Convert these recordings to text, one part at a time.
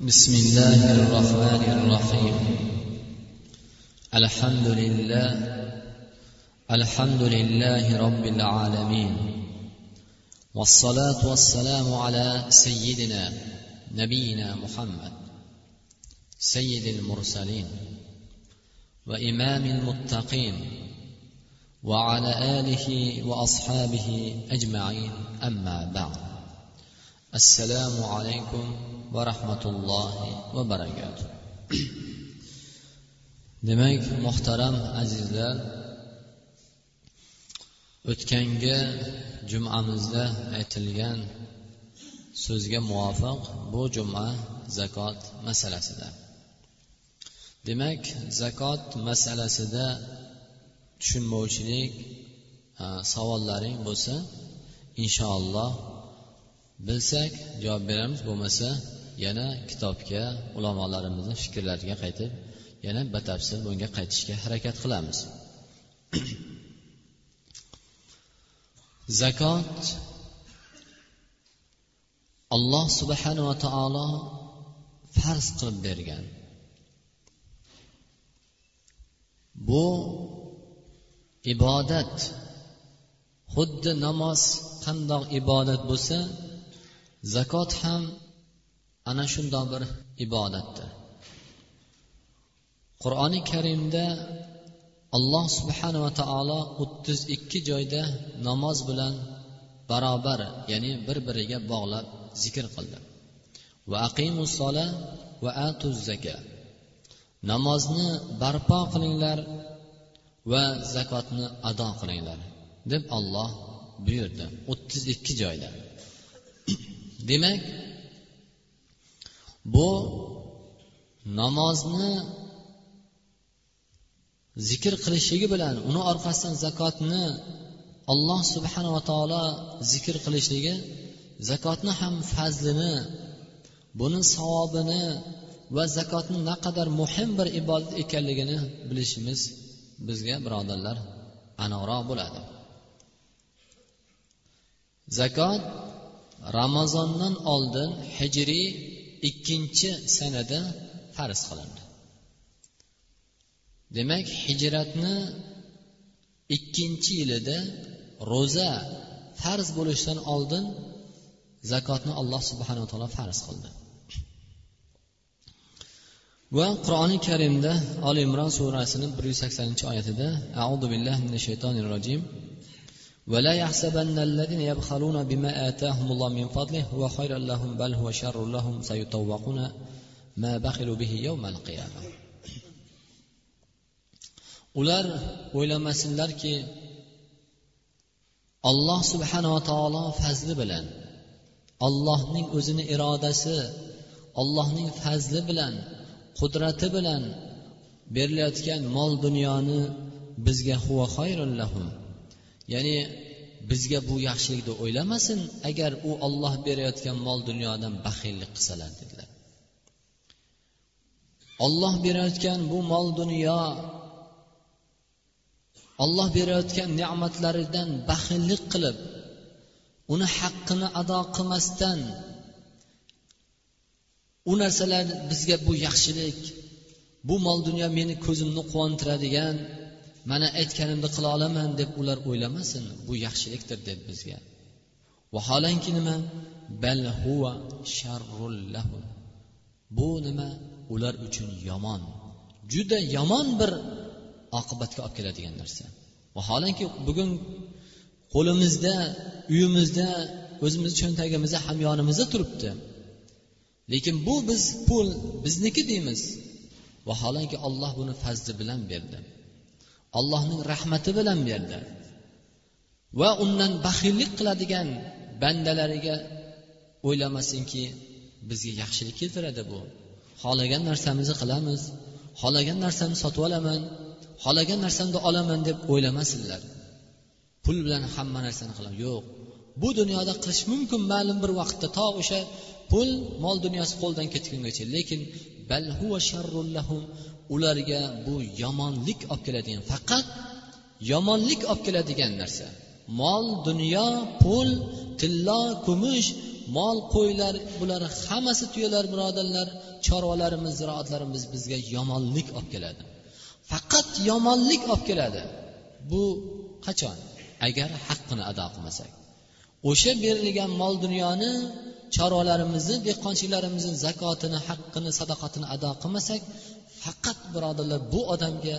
بسم الله الرحمن الرحيم. الحمد لله الحمد لله رب العالمين. والصلاة والسلام على سيدنا نبينا محمد سيد المرسلين وإمام المتقين وعلى آله وأصحابه أجمعين. أما بعد السلام عليكم va rahmatullohi va barakatuh. Demak muhtaram azizlar o'tgangi jumamizda aytilgan so'zga muvofiq bu juma zakot masalasida. Demak zakot masalasida tushunmovchilik savollaring bo'lsa inshaalloh bilsak javob beramiz bo'lmasa yana kitobga ulamolarimizni fikrlariga qaytib yana batafsil bunga qaytishga harakat qilamiz. Zakot alloh subhanava taolo farz qilib bergan. Bu ibodat. Xuddi namoz qandoq ibodat bo'lsa zakot ham ana shundoq bir ibodatdir. Qur'oni karimda alloh subhanava taolo o'ttiz ikki joyda namoz bilan barobar ya'ni bir biriga bog'lab zikr qildi. Va aqimu sola va atu zaka namozni barpo qilinglar va zakotni ado qilinglar deb olloh buyurdi o'ttiz ikki joyda. Demak bu namozni zikr qilishligi bilan uni orqasidan zakotni alloh subhanava taolo zikr qilishligi zakotni ham fazlini buni savobini va zakotni naqadar muhim bir ibodat ekanligini bilishimiz bizga birodarlar aniqroq bo'ladi. Zakot ramazondan oldin hijriy ikkinchi sanada farz qilindi. Demak hijratni ikkinchi yilida ro'za farz bo'lishidan oldin zakotni alloh subhanava taolo farz qildi. Va qur'oni karimda oli imron surasini bir yuz saksoninchi oyatida audu billahi minash shaytonir rojim ولا يحسبن الذين يبخلون بما آتاهم الله من فضله هو خير لهم بل هو شر لهم سيطوقون ما بخلوا به يوم القيامة ular o'ylamasinlarki alloh subhanava taolo fazli bilan allohning o'zini irodasi allohning fazli bilan qudrati bilan berilayotgan mol dunyoni bizga huva lahum ya'ni bizga bu yaxshilik deb o'ylamasin agar u olloh berayotgan mol dunyodan baxillik qilsalar dedilar. Olloh berayotgan bu mol dunyo olloh berayotgan ne'matlaridan baxillik qilib uni haqqini ado qilmasdan u narsalar bizga bu yaxshilik bu mol dunyo meni ko'zimni quvontiradigan mana aytganimni qila olaman deb ular o'ylamasin bu yaxshilikdir deb bizga. Vaholanki nima? Bal huva sharrul lahu. Bu nima? Ular uchun yomon. Juda yomon bir oqibatga olib keladigan narsa. Vaholanki bugun qo'limizda uyimizda o'zimizni cho'ntagimizda hamyonimizda turibdi. Lekin bu biz pul bizniki deymiz. Vaholanki olloh buni fazli bilan berdi. Allohning rahmati bilan berdi va undan baxillik qiladigan bandalariga o'ylamasinki bizga yaxshilik keltiradi bu. Xohlagan narsamizni qilamiz xohlagan narsamni sotib olaman xohlagan narsamni olaman deb o'ylamasinlar pul bilan hamma narsani qilaman yo'q bu dunyoda qilish mumkin ma'lum bir vaqtda to o'sha pul mol dunyosi qo'ldan ketgungacha lekin bal huva lahum ularga bu yomonlik olib keladigan faqat yomonlik olib keladigan narsa. Mol dunyo pul tillo kumush mol qo'ylar bular hammasi tuyalar birodarlar chorvalarimiz ziroatlarimiz bizga yomonlik olib keladi. Faqat yomonlik olib keladi. Bu qachon? Agar haqqini ado qilmasak. O'sha berilgan mol dunyoni chorvalarimizni dehqonchiliklarimizni zakotini haqqini sadoqatini ado qilmasak faqat birodarlar bu odamga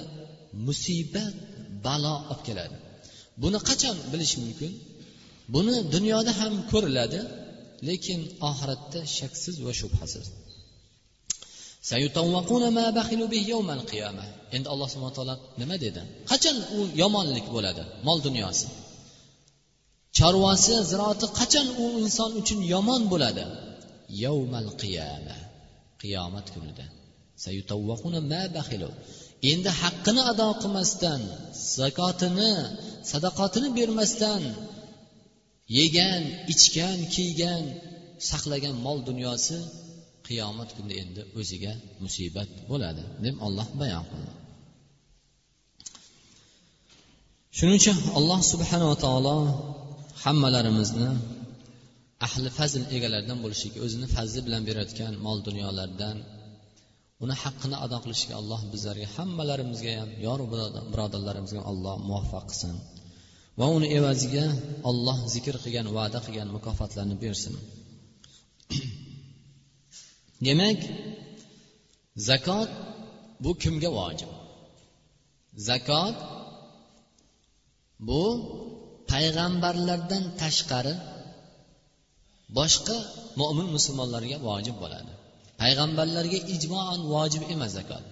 musibat balo olib keladi. Buni qachon bilish mumkin? Buni dunyoda ham ko'riladi lekin oxiratda shaksiz va shubhasiz. Endi alloh subhana taolo nima dedi? Qachon u yomonlik bo'ladi mol dunyosi? Chorvasi ziroati qachon u inson uchun yomon bo'ladi? Yovmal qiyama qiyomat kunida. Endi haqqini ado qilmasdan zakotini sadaqotini bermasdan yegan ichgan kiygan saqlagan mol dunyosi qiyomat kunida endi o'ziga musibat bo'ladi deb olloh bayon qildi. Shuning uchun alloh subhanava taolo hammalarimizni ahli fazl egalaridan bo'lishlikka o'zini fazli bilan berayotgan mol dunyolardan uni haqqini ado qilishga alloh bizlarga hammalarimizga ham yor birodarlarimizga alloh muvaffaq qilsin. Va uni evaziga olloh zikr qilgan va'da qilgan mukofotlarni bersin. Demak zakot bu kimga vojib? Zakot bu payg'ambarlardan tashqari boshqa mo'min musulmonlarga vojib bo'ladi. Payg'ambarlarga ijmoan vojib emas zakot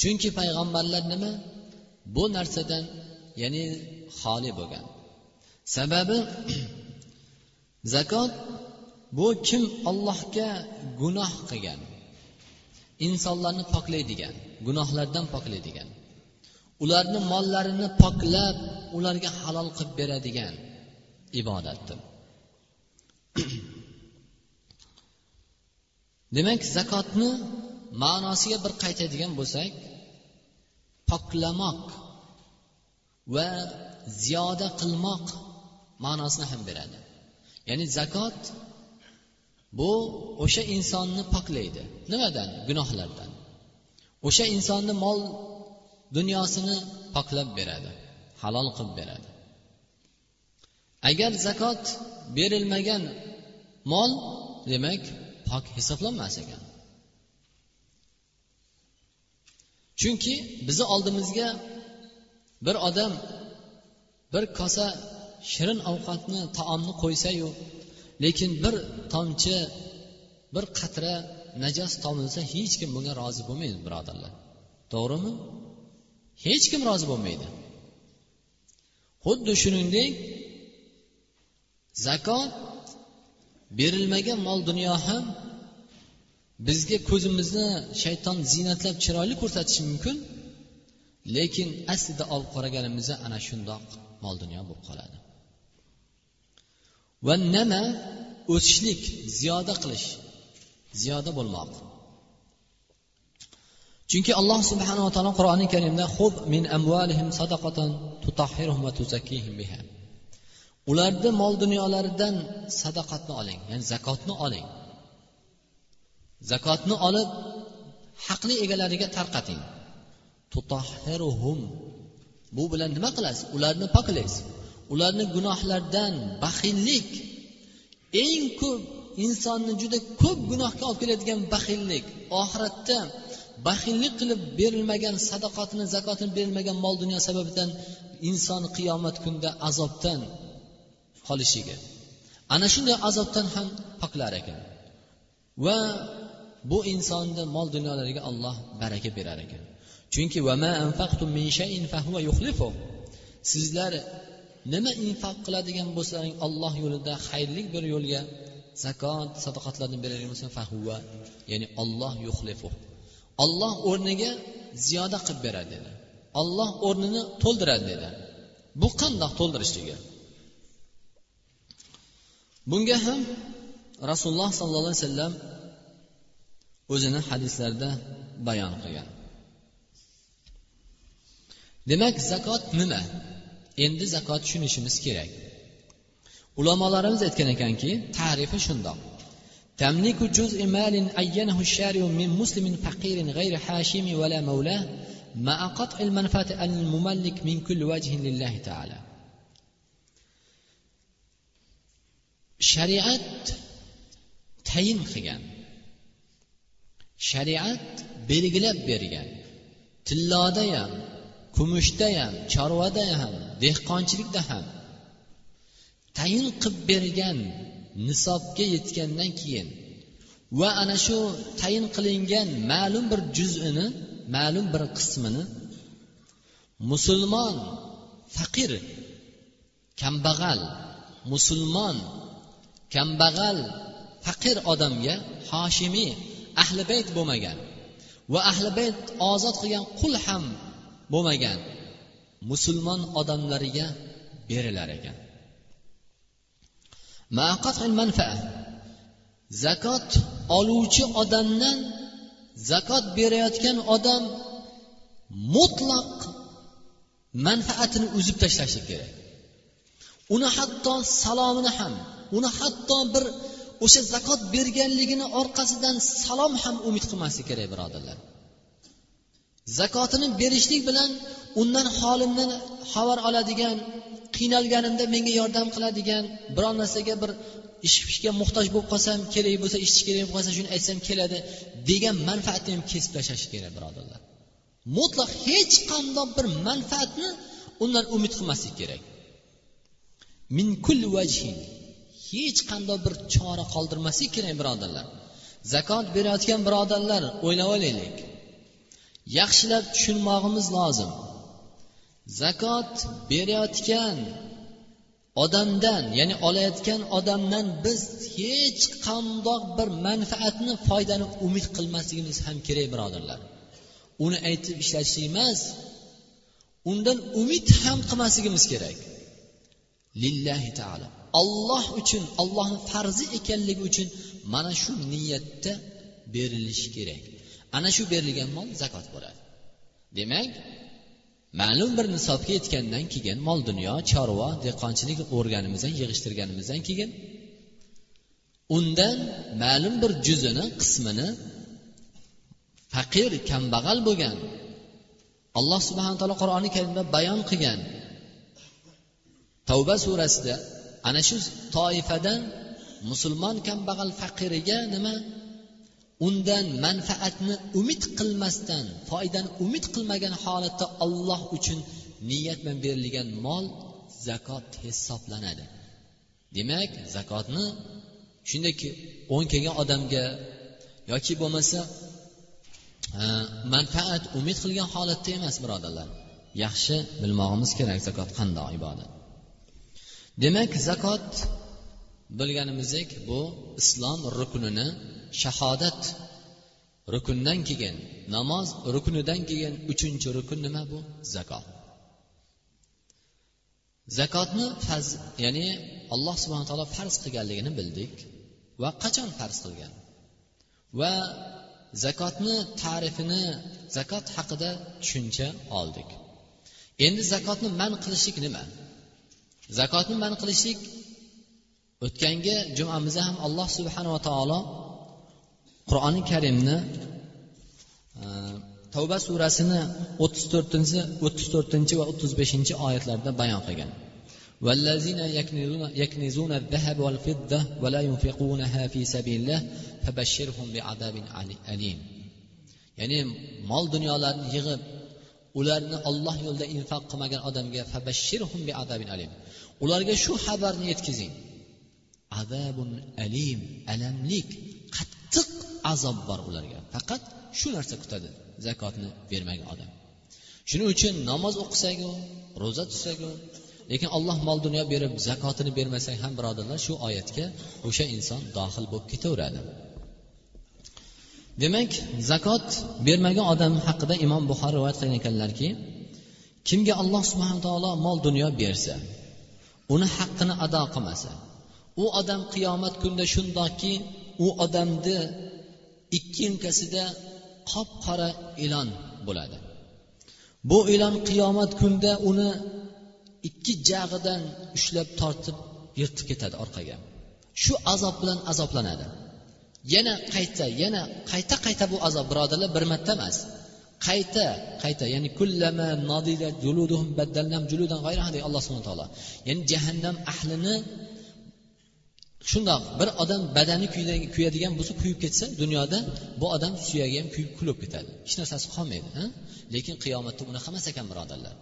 chunki payg'ambarlar nima? Bu narsadan ya'ni xoli bo'lgan. Sababi zakot bu kim ollohga gunoh qilgan? Insonlarni poklaydigan gunohlardan poklaydigan. Ularni mollarini poklab ularga halol qilib beradigan ibodatdir. demak zakotni ma'nosiga bir qaytadigan bo'lsak poklamoq va ziyoda qilmoq ma'nosini ham beradi. Ya'ni zakot bu o'sha insonni poklaydi. Nimadan? Gunohlardan. O'sha insonni mol dunyosini poklab beradi halol qilib beradi. Agar zakot berilmagan mol demak pok hisoblanmas ekan. Chunki bizni oldimizga bir odam bir kosa shirin ovqatni taomni qo'ysayu lekin bir tomchi bir qatra najos tomilsa hech kim bunga rozi bo'lmaydi birodarlar. To'g'rimi? Hech kim rozi bo'lmaydi. Xuddi shuningdek zakot berilmagan mol dunyo ham bizga ko'zimizni shayton ziynatlab chiroyli ko'rsatishi mumkin. Lekin aslida olib qaraganimizda ana shundoq mol dunyo bo'lib qoladi. Va nima o'sishlik ziyoda qilish ziyoda bo'lmoq. Chunki alloh subhanava taolo qur'oni karimda hub min amvalihim sadaqatan tutahhiruhum va tuzakkihim biha. Ularni mol dunyolaridan sadaqatni oling ya'ni zakotni oling. Zakotni olib haqli egalariga tarqating. Tutahhiruhum. Bu bilan nima qilasiz? Ularni poklaysiz. Ularni gunohlardan baxillik. Eng ko'p insonni juda ko'p gunohga olib keladigan baxillik. Oxiratda baxillik qilib berilmagan sadoqatini zakotini berilmagan mol dunyo sababidan inson qiyomat kunida azobdan qolishiga. Ana shunday azobdan ham poklar ekan. Va bu insonni mol dunyolariga alloh baraka berar ekan. Chunki sizlar nima infoq qiladigan bo'lsalaring olloh yo'lida xayrli bir yo'lga zakot sadoqatlarni beradigan bo'lsa fahuva ya'ni olloh yuxlifu olloh o'rniga ziyoda qilib beradi dedi. Olloh o'rnini to'ldiradi dedi. Bu qandoq to'ldirishligi bunga ham rasululloh sollallohu alayhi vasallam o'zini hadislarida bayon qilgan demak zakot nima endi zakot tushunishimiz kerak ulamolarimiz aytgan ekanki tarifi shundoq تملك جزء مال عينه الشارع من مسلم فقير غير حاشم ولا مولاه مع قطع المنفعة المملك من كل وجه لله تعالى shariat tayin qilgan. Shariat belgilab bergan. Tilloda ham kumushda ham chorvada ham dehqonchilikda ham tayin qilib bergan nisobga yetgandan keyin va ana shu tayin qilingan ma'lum bir juzini ma'lum bir qismini musulmon faqir kambag'al musulmon kambag'al faqir odamga hoshimiy ahli bayt bo'lmagan va ahli bayt ozod qilgan qul ham bo'lmagan musulmon odamlariga berilar ekan. Zakot oluvchi odamdan zakot berayotgan odam mutlaq manfaatini uzib tashlashi kerak. Uni hatto salomini ham uni hatto bir o'sha zakot berganligini orqasidan salom ham umid qilmaslik kerak birodarlar. Zakotini berishlik bilan undan holimdan xabar oladigan qiynalganimda menga yordam qiladigan biror narsaga bir ishga muhtoj bo'lib qolsam kerak bo'lsa ishchi kerak bo'lib qolsa shuni aytsam keladi degan manfaatni ham kesib tashlash kerak birodarlar. Mutlaq hech qandoq bir manfaatni undan umid qilmaslik kerak. Min kul vajhin hech qanday bir chora qoldirmaslik kerak birodarlar. Zakot berayotgan birodarlar o'ylab olaylik. Yaxshilab tushunmog'imiz lozim. Zakot berayotgan odamdan ya'ni olayotgan odamdan biz hech qandoq bir manfaatni foydani umid qilmasligimiz ham kerak birodarlar. Uni aytib ishlatish emas undan umid ham qilmasligimiz kerak. Lillahi taolo olloh uchun ollohni farzi ekanligi uchun mana shu niyatda berilishi kerak. Ana shu berilgan mol zakot bo'ladi. Demak ma'lum bir nisobga yetgandan keyin mol dunyo chorva dehqonchilik o'rganimizdan yig'ishtirganimizdan keyin undan ma'lum bir juzini qismini faqir kambag'al bo'lgan alloh subhana taolo qur'oni karimda bayon qilgan tavba surasida ana shu toifadan musulmon kambag'al faqiriga nima? Undan manfaatni umid qilmasdan foydani umid qilmagan holatda olloh uchun niyat bilan berilgan mol zakot hisoblanadi. Demak zakotni shunday o'ng kelgan odamga yoki bo'lmasa manfaat umid qilgan holatda emas birodarlar. Yaxshi bilmog'imiz kerak zakot qandoq ibodat. Demak zakot bilganimizdek bu islom ruknini shahodat rukundan keyin namoz ruknidan keyin uchinchi rukun nima bu? Zakot. Zakotni faz ya'ni alloh subhana taolo farz qilganligini bildik va qachon farz qilgan? Va zakotni ta'rifini zakot haqida tushuncha oldik. Endi zakotni man qilishlik nima? zakotni man qilishlik o'tgangi jumamizda ham alloh subhanava taolo qur'oni karimni e, tavba surasini o'ttiz to'rtinchi o'ttiz to'rtinchi va o'ttiz beshinchi oyatlarda bayon qilgan والذين يكنزون الذهب والفضة ولا ينفقونها في سبيل الله فبشرهم بعذاب أليم ya'ni mol dunyolarni yig'ib ularni olloh yo'lida infoq qilmagan odamga ularga shu xabarni yetkazing. Azabun alim alamlik qattiq azob bor ularga. Faqat shu narsa kutadi zakotni bermagan odam. Shuning uchun namoz o'qisagu ro'za tutsagu lekin alloh mol dunyo berib zakotini bermasak ham birodarlar shu oyatga o'sha inson dohil bo'lib ketaveradi. Demak zakot bermagan odam haqida imom buxoriy rivoyat qilgan ekanlarki kimga alloh subhana taolo mol dunyo bersa uni haqqini ado qilmasa u odam qiyomat kunida shundoqki u odamni ikki yelkasida qop qora ilon bo'ladi. Bu ilon qiyomat kunida uni ikki jag'idan ushlab tortib yirtib ketadi orqaga. Shu azob bilan azoblanadi. Yana qayta yana qayta qayta bu azob birodarlar bir marta emas. Qayta qayta ya'ni kullama alloh subhana taolo. Ya'ni jahannam ahlini shundoq bir odam badani kuyadigan bo'lsa kuyib ketsa dunyoda bu odam suyagi ham kuyib kulib ketadi. Hech narsasi qolmaydi lekin qiyomatda unaqa emas ekan birodarlar.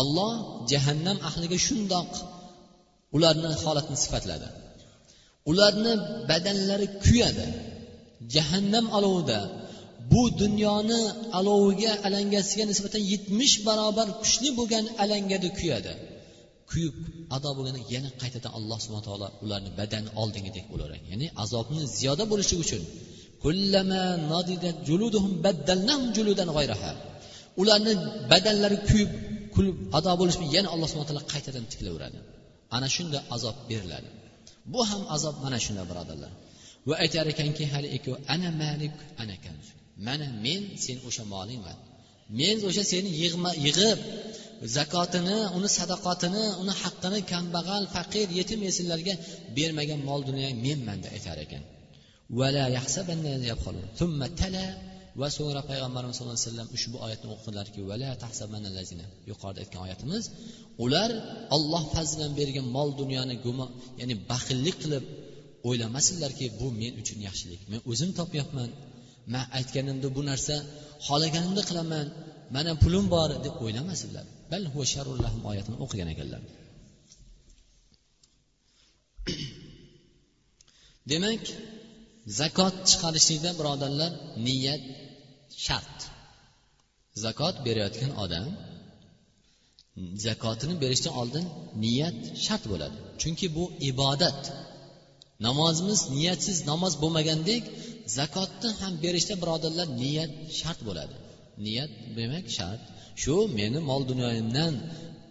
Olloh jahannam ahliga shundoq ularni holatini sifatladi. Ularni badanlari kuyadi. Jahannam olovida bu dunyoni aloviga alangasiga nisbatan yetmish barobar kuchli bo'lgan alangada kuyadi. Kuyib ado bo'lganda yana qaytadan alloh subhana taolo ularni badani oldingidek bo'lar ya'ni azobni ziyoda bo'lishi uchun. Ularni badanlari kuyib kulib ado bo'lishi yana alloh subhana taolo qaytadan tiklaveradi. Ana shunda azob beriladi. Bu ham azob mana shunday birodarlar. Va aytar ekanki hali ana malik ana kanz mana men sen o'sha molingman. Men o'sha seni yig'ib zakotini uni sadaqotini uni haqqini kambag'al faqir yetim yesinlarga bermagan mol dunyong menman deb aytar ekan. Va so'ngra payg'ambarimiz sallallohu alayhi vasallam ushbu oyatni o'qidilarki yuqorida aytgan oyatimiz ular olloh fazlidan bergan mol dunyoni gumon ya'ni baxillik qilib o'ylamasinlarki bu men uchun yaxshilik. Men o'zim topyapman. Man aytganimda bu narsa xohlaganimda qilaman mana pulim bor deb o'ylamasinlar bal oyatini o'qigan ekanlar. Demak zakot chiqarishlikda birodarlar niyat shart. Zakot berayotgan odam zakotini berishdan oldin niyat shart bo'ladi. Chunki bu ibodat. Namozimiz niyatsiz namoz bo'lmagandek zakotni ham berishda birodarlar niyat shart bo'ladi. Niyat demak shart. Shu meni mol dunyoyimdan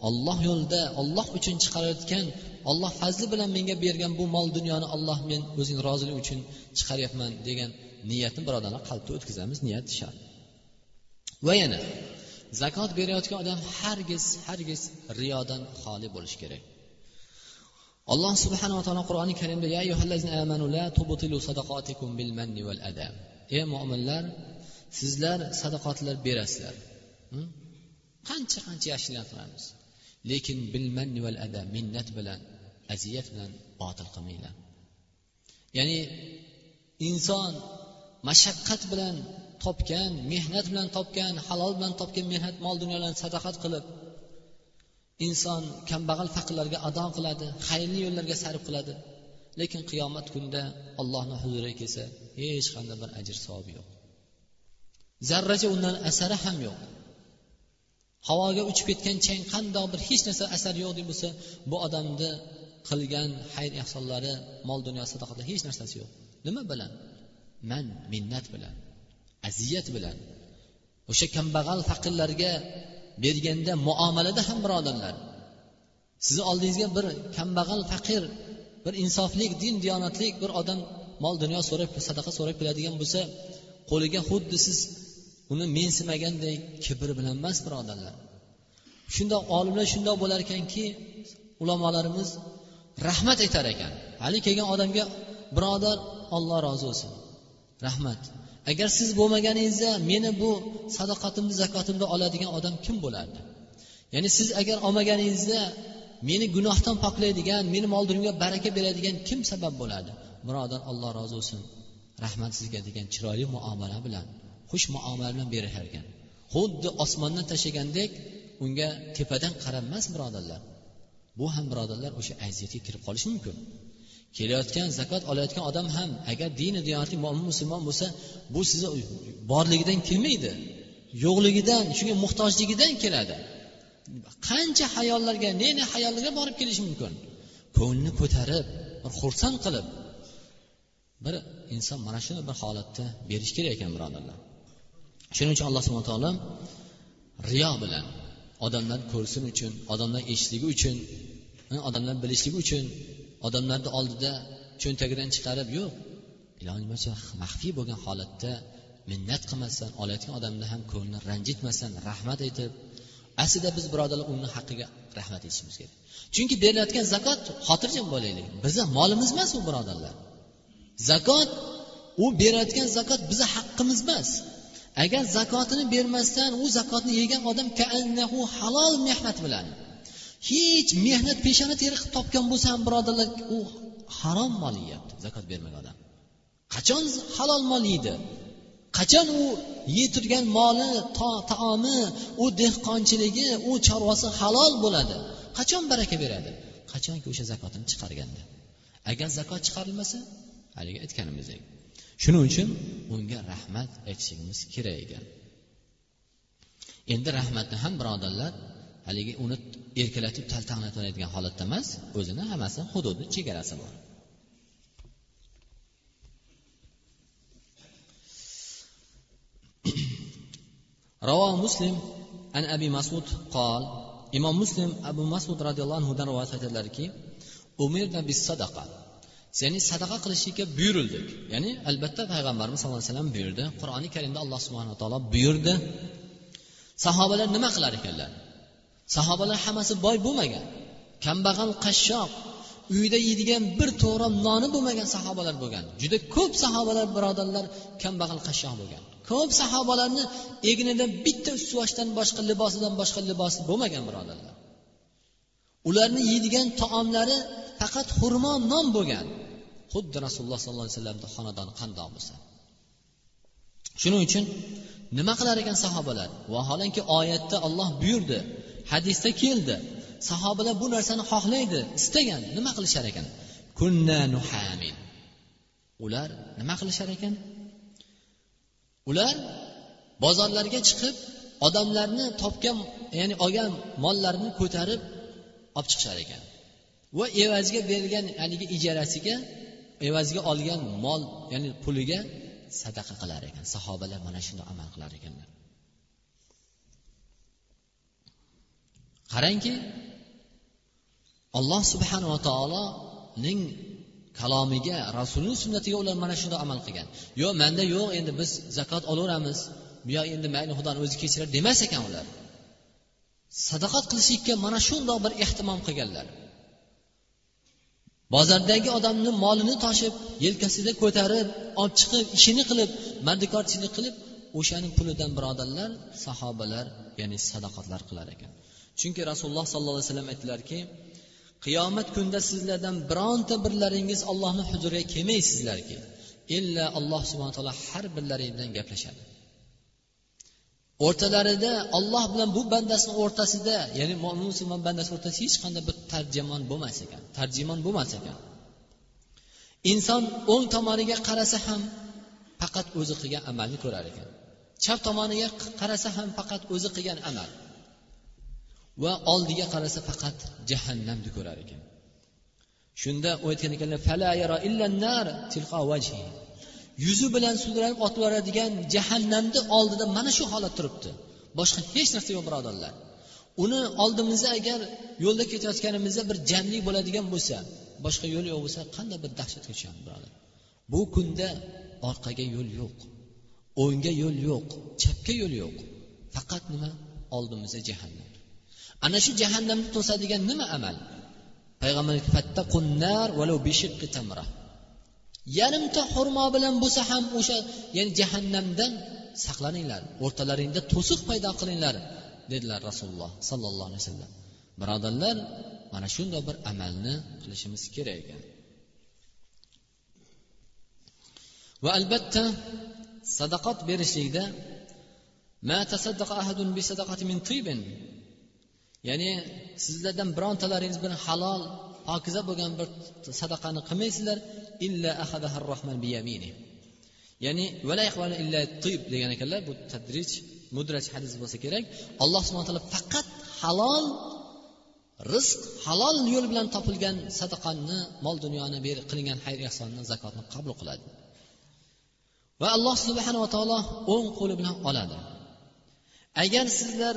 olloh yo'lida olloh uchun chiqarayotgan olloh fazli bilan menga bergan bu mol dunyoni olloh men o'zing rozilik uchun chiqaryapman degan niyatni birodarlar qalbda o'tkazamiz. Niyat shart. Va yana zakot berayotgan odam hargiz hargiz riyodan xoli bo'lishi kerak. Alloh subhanava taolo qur'oni karimda ey mo'minlar sizlar sadaqotlar berasizlar. Qancha qancha yaxshilik qilamiz lekin bilmanni val ada minnat bilan aziyat bilan botil qilmanglar. Ya'ni inson mashaqqat bilan topgan mehnat bilan topgan halol bilan topgan mehnat mol dunyolarni sadaqat qilib inson kambag'al faqirlarga ado qiladi xayrli yo'llarga sarf qiladi. Lekin qiyomat kunida ollohni huzuriga kelsa hech qanday bir ajr savob yo'q. Zarracha undan asari ham yo'q. Havoga uchib ketgan chang qandoq bir hech narsa asari yo'q deb bo'lsa bu odamni qilgan xayr ehsonlari mol dunyo sadaqatlar hech narsasi yo'q. Nima bilan? Man minnat bilan aziyat bilan. O'sha kambag'al faqirlarga berganda muomalada ham birodarlar sizni oldingizga bir kambag'al faqir bir insoflik din diyonatlik bir odam mol dunyo so'rab sadaqa so'rab keladigan bo'lsa qo'liga xuddi siz uni mensimagandek kibr bilan emas birodarlar shundoq olimlar shundoq bo'lar ekanki ulamolarimiz rahmat aytar ekan. Hali kelgan odamga birodar olloh rozi bo'lsin. Rahmat. Agar siz bo'lmaganingizda meni bu sadoqatimni zakotimni oladigan odam kim bo'lardi? Ya'ni siz agar olmaganingizda meni gunohdan poklaydigan meni mol dunyoga baraka beradigan kim sabab bo'ladi birodar alloh rozi bo'lsin. Rahmat sizga degan chiroyli muomala bilan xush muomala bilan berar ekan xuddi osmondan tashlagandek unga tepadan qaramas birodarlar. Bu ham birodarlar o'sha aziyatga kirib qolishi mumkin. Kelayotgan zakot olayotgan odam ham agar dini diyonatli mo'min musulmon bo'lsa bu sizni borligidan kelmaydi. Yo'qligidan shunga muhtojligidan keladi. Qancha hayollarga ne ne hayollarga borib kelishi mumkin? Ko'nglini ko'tarib bir xursand qilib bir inson mana shunday bir holatda berish kerak ekan birodarlar. Shuning uchun alloh subhana taolo riyo bilan odamlar ko'rsin uchun odamlar eshitishligi uchun odamlar bilishligi uchun odamlarni oldida cho'ntagidan chiqarib yo'q iloji bo'lsa maxfiy bo'lgan holatda minnat qilmasdan olayotgan odamni ham ko'nglini ranjitmasdan rahmat aytib aslida biz birodarlar uni haqqiga rahmat aytishimiz kerak. Chunki berilayotgan zakot xotirjam bo'laylik bizni molimiz emas u birodarlar. Zakot u berayotgan zakot bizni haqqimiz emas. Agar zakotini bermasdan u zakotni yegan odam halol mehnat bilan hech mehnat peshona teri qilib topgan bo'lsa ham birodarlar u harom mol yeyapti zakot bermagan odam. Qachon halol mol yeydi? Qachon u yetirgan moli taomi u dehqonchiligi u chorvasi halol bo'ladi? Qachon baraka beradi? Qachonki o'sha zakotini chiqarganda. Agar zakot chiqarilmasa haligi aytganimizdek shuning uchun unga rahmat aytishimiz kerak ekan. Endi rahmatni ham birodarlar haligi uni erkalatib taltaqlatadigan holatda emas o'zini hammasi hududi chegarasi bor رواه مسلم عن أبي مسعود قال imom muslim abu masud roziyallohu anhudan rivoyat aytadilarki umirna bis sadaqa ya'ni sadaqa qilishlikka buyurildik ya'ni albatta payg'ambarimiz sallallohu alayhi vasallam buyurdi qur'oni karimda alloh subhanaa taolo buyurdi sahobalar nima qilar ekanlar Sahobalar hammasi boy bo'lmagan. Kambag'al qashshoq uyida yeydigan bir to'g'ram noni bo'lmagan sahobalar bo'lgan. Juda ko'p sahobalar birodarlar kambag'al qashshoq bo'lgan. Ko'p sahobalarni egnida bitta ustuvashdan boshqa libosidan boshqa libosi bo'lmagan birodarlar. Ularni yeydigan taomlari faqat xurmo non bo'lgan. Xuddi rasululloh sollallohu alayhi vasallamni xonadoni qandoq bo'lsa. Shuning uchun nima qilar ekan sahobalar? Vaholanki oyatda olloh buyurdi hadisda keldi. Sahobalar bu narsani xohlaydi istagan nima qilishar ekan? Kunna nuhamin. Ular nima qilishar ekan? Ular bozorlarga chiqib odamlarni topgan ya'ni olgan mollarini ko'tarib olib chiqishar ekan. Va evaziga berilgan haligi ijarasiga evaziga olgan mol ya'ni puliga sadaqa qilar ekan. Sahobalar mana shunday amal qilar ekanlar. Qarangki alloh subhanava taoloning kalomiga rasulning sunnatiga ular mana shunday amal qilgan. Yo'q manda yo'q endi biz zakot olaveramiz. Bu yoq endi mayli xudoni o'zi kechiradi demas ekan ular. Sadaqat qilishlikka mana shundoq bir ehtimom qilganlar. Bozordagi odamni molini toshib yelkasida ko'tarib olib chiqib ishini qilib mardikorchilik qilib o'shaning pulidan birodarlar sahobalar ya'ni sadaqatlar qilar ekan. Chunki rasululloh sollallohu alayhi vasallam aytdilarki qiyomat kunida sizlardan bironta birlaringiz ollohni huzuriga kelmaysizlarki illa alloh subhana taolo har birlaring bilan gaplashadi. O'rtalarida olloh bilan bu bandasini o'rtasida ya'ni mo'min musulmon bandasi o'rtasida hech qanday bir tarjimon bo'lmas ekan tarjimon bo'lmas ekan. Inson o'ng tomoniga qarasa ham faqat o'zi qilgan amalni ko'rar ekan. Chap tomoniga qarasa ham faqat o'zi qilgan amal. Va oldiga qarasa faqat jahannamni ko'rar ekan. Shunda u aytgan ekanlar yuzi bilan sudralib otib yuboradigan jahannamni oldida mana shu holat turibdi. Boshqa hech narsa yo'q birodarlar. Uni oldimizda agar yo'lda ketayotganimizda bir jamlik bo'ladigan bo'lsa boshqa yo'l yo'q bo'lsa qanday bir dahshatga tushamiz birodar? Bu kunda orqaga yo'l yo'q o'ngga yo'l yo'q chapga yo'l yo'q. Faqat nima? Oldimizda jahannam. Ana shu jahannamni to'sadigan nima amal? Payg'ambar yarimta xurmo bilan bo'lsa ham o'sha ya'ni jahannamdan saqlaninglar o'rtalaringda to'siq paydo qilinglar dedilar rasululloh sollallohu alayhi vasallam. Birodarlar mana shunday bir amalni qilishimiz kerak ekan. Va albatta sadaqat berishlikda ya'ni sizlardan birontalaringiz bir halol pokiza bo'lgan bir sadaqani qilmaysizlar. Illa rohman biyamini. Ya'ni illa tib degan ekanlar. Bu tadrij mudraj hadis bo'lsa kerak. Alloh subhana taolo faqat halol rizq halol yo'l bilan topilgan sadaqani mol dunyoni qilingan xayr ehsonni zakotni qabul qiladi. Va alloh subhanava taolo o'ng qo'li bilan oladi. Agar sizlar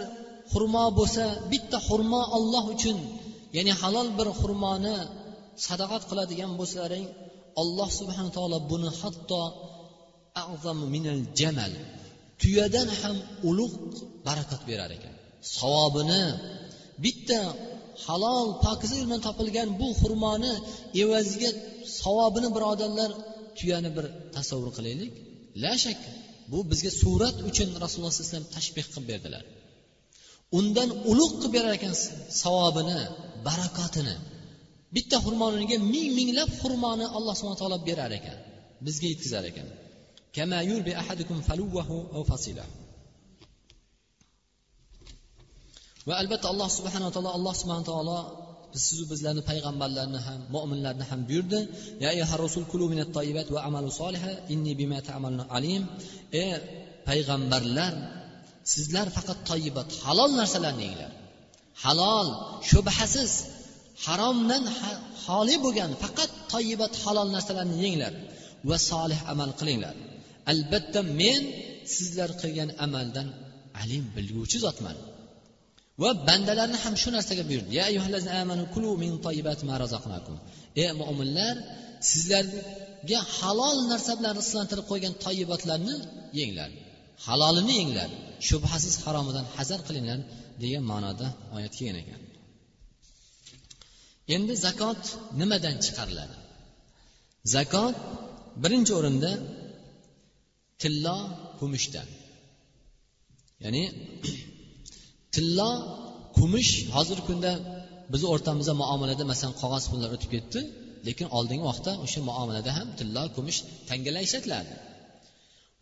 xurmo bo'lsa bitta xurmo olloh uchun ya'ni halol bir xurmoni sadaqat qiladigan bo'lsalaring alloh subhana taolo buni hatto minal jamal tuyadan ham ulug' barakat berar ekan. Savobini bitta halol pokiza yo'l bilan topilgan bu xurmoni evaziga savobini birodarlar tuyani bir tasavvur qilaylik. La shak bu bizga surat uchun rasululloh sallallohu alayhi vasallam tashbeh qilib berdilar. Undan ulug' qilib berar ekansiz savobini barakotini. Bitta xurmoniga ming minglab xurmoni alloh subhana taolo berar ekan. Bizga yetkazar ekan. Va albatta alloh subhanaa taolo alloh subhana taolo sizu bizlarni payg'ambarlarni ham mo'minlarni ham buyurdi. Ya rasul kulu va amalu inni bima ta'malun alim. Ey payg'ambarlar sizlar faqat toyibat halol narsalarni yenglar. Halol shubhasiz haromdan xoli bo'lgan faqat toyibat halol narsalarni yenglar va solih amal qilinglar. Albatta men sizlar qilgan amaldan alim bilguvchi zotman. Va bandalarni ham shu narsaga buyurdi. Ya amanu kulu min ma razaqnakum. Ey mo'minlar sizlarga halol narsa bilan rizqlantirib qo'ygan toyibatlarni yenglar. Halolini yenglar. Shubhasiz haromidan hazar qilinglar degan ma'noda oyat kelgan ekan. Endi zakot nimadan chiqariladi? Zakot birinchi o'rinda tillo kumushdan ya'ni tillo kumush hozirgi kunda bizni o'rtamizda muomalada masalan qog'oz pullar o'tib ketdi lekin oldingi vaqtda o'sha muomalada ham tillo kumush tangalar ishlatiladi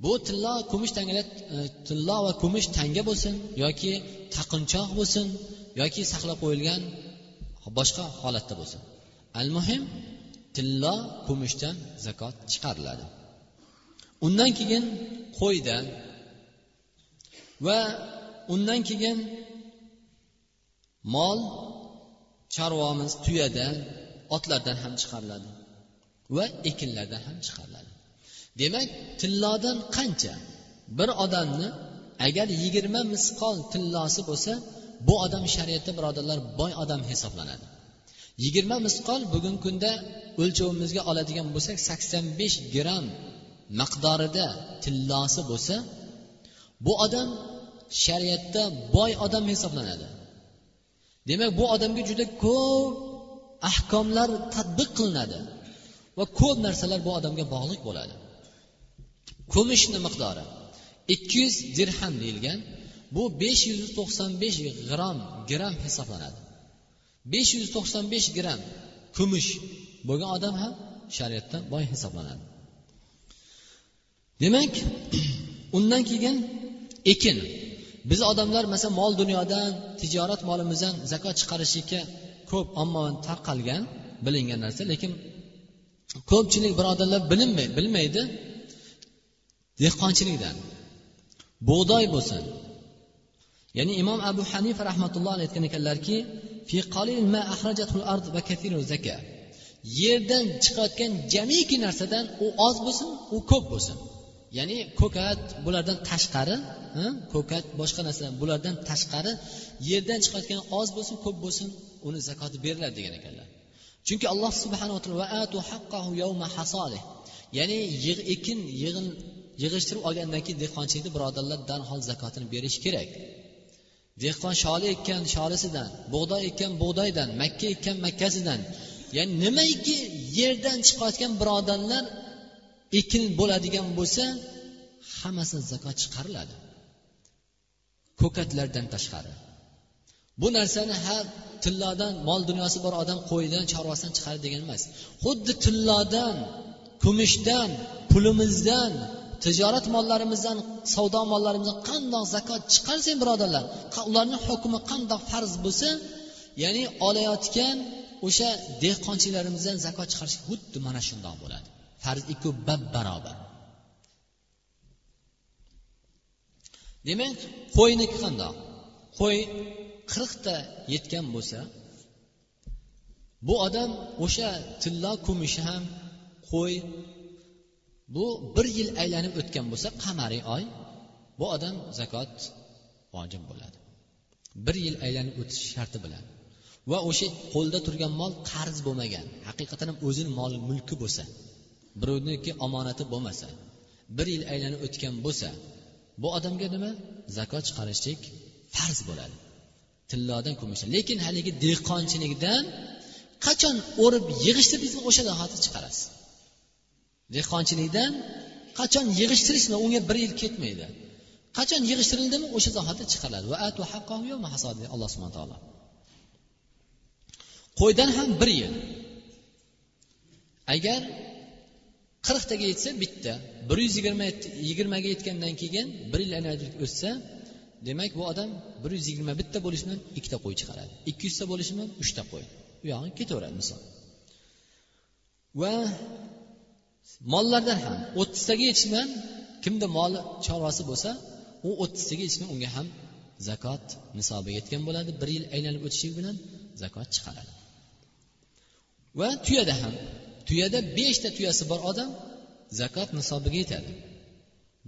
bu tillo kumush tangalar e, tillo va kumush tanga bo'lsin yoki taqinchoq bo'lsin yoki saqlab qo'yilgan boshqa holatda bo'lsin. Al muhim tillo kumushdan zakot chiqariladi. Undan keyin qo'ydan va undan keyin mol chorvamiz tuyada otlardan ham chiqariladi va ekinlardan ham chiqariladi. Demak tillodan qancha? Bir odamni agar yigirma misqol tillosi bo'lsa bu odam shariatda birodarlar boy odam hisoblanadi. Yigirma misqol bugungi kunda o'lchovimizga oladigan bo'lsak sakson besh gramm miqdorida tillosi bo'lsa bu odam shariatda boy odam hisoblanadi. Demak bu odamga juda ko'p ahkomlar tadbiq qilinadi va ko'p narsalar bu odamga bog'liq bo'ladi. Kumushni miqdori ikki yuz dirham deyilgan. Bu besh yuz to'qson besh g'ram gramm hisoblanadi. besh yuz to'qson besh gramm kumush bo'lgan odam ham shariatda boy hisoblanadi. Demak undan keyin ekin. Biz odamlar masalan mol dunyodan tijorat molimizdan zakot chiqarishlikka ko'p ommaviy tarqalgan bilingan narsa lekin ko'pchilik birodarlar bilinmay bilmaydi. Dehqonchilikdan. Bug'doy bo'lsin. Ya'ni imom abu hanifa rahmatulloh alayhi aytgan ekanlarki yerdan chiqayotgan jamiki narsadan u oz bo'lsin u ko'p bo'lsin. Ya'ni ko'kat bulardan tashqari ko'kat boshqa narsalar bulardan tashqari yerdan chiqayotgan oz bo'lsin ko'p bo'lsin uni zakoti beriladi degan ekanlar. Chunki alloh subhanava taolo ya'ni ekin yig'in yig'ishtirib olgandan keyin dehqonchilikni birodarlar darhol zakotini berish kerak. Dehqon sholi ekkan sholisidan bug'doy ekkan bug'doydan makka ekkan makkasidan ya'ni nimaiki yerdan chiqayotgan birodarlar ekin bo'ladigan bo'lsa hammasidan zakot chiqariladi. Ko'katlardan tashqari. Bu narsani ha tillodan mol dunyosi bor odam qo'ydan chorvasidan chiqaradi degan emas. Xuddi tillodan kumushdan pulimizdan tijorat mollarimizdan savdo mollarimizdan qandoq zakot chiqarsak birodarlar? Ularni hukmi qandoq farz bo'lsa ya'ni olayotgan o'sha dehqonchilarimizdan zakot chiqarish xuddi mana shundoq bo'ladi. Farz ikkovi bab barobar. Demak qo'yniki qandoq? Qo'y qirqta yetgan bo'lsa bu odam o'sha tillo kumushi ham qo'y bu bir yil aylanib o'tgan bo'lsa qamariy oy bu odam zakot vojib bo'ladi. Bir yil aylanib o'tish sharti bilan. Va o'sha qo'lda turgan mol qarz bo'lmagan haqiqatan ham o'zini mol mulki bo'lsa birovniki omonati bo'lmasa bir yil aylanib o'tgan bo'lsa bu odamga nima? Zakot chiqarishlik farz bo'ladi. Tillodan kumush lekin haligi dehqonchilikdan qachon o'rib yig'ishtirdingizmi o'sha zahoti chiqarasiz? Dehqonchilikdan qachon yig'ishtirishmi unga bir yil ketmaydi. Qachon yig'ishtirildimi o'sha zahoti chiqariladi. Va atu alloh subhana taolo. Qo'ydan ham bir yil. Agar qirqtaga yetsa bitta. Bir yuz yigirma yigirmaga yetgandan keyin bir yil o'tsa demak bu odam bir yuz yigirma bitta bo'lishi bilan ikkita qo'y chiqaradi. Ikki yuzta bo'lishi bilan uchta qo'y. U yog'i ketaveradi misol. Va mollardan ham o'ttiztaga yetishi kimda moli chorvasi bo'lsa u o'ttiztaga yetishgan unga ham zakot nisobiga yetgan bo'ladi. Bir yil aylanib o'tishligi bilan zakot chiqaradi. Va tuyada ham tuyada beshta tuyasi bor odam zakot nisobiga yetadi.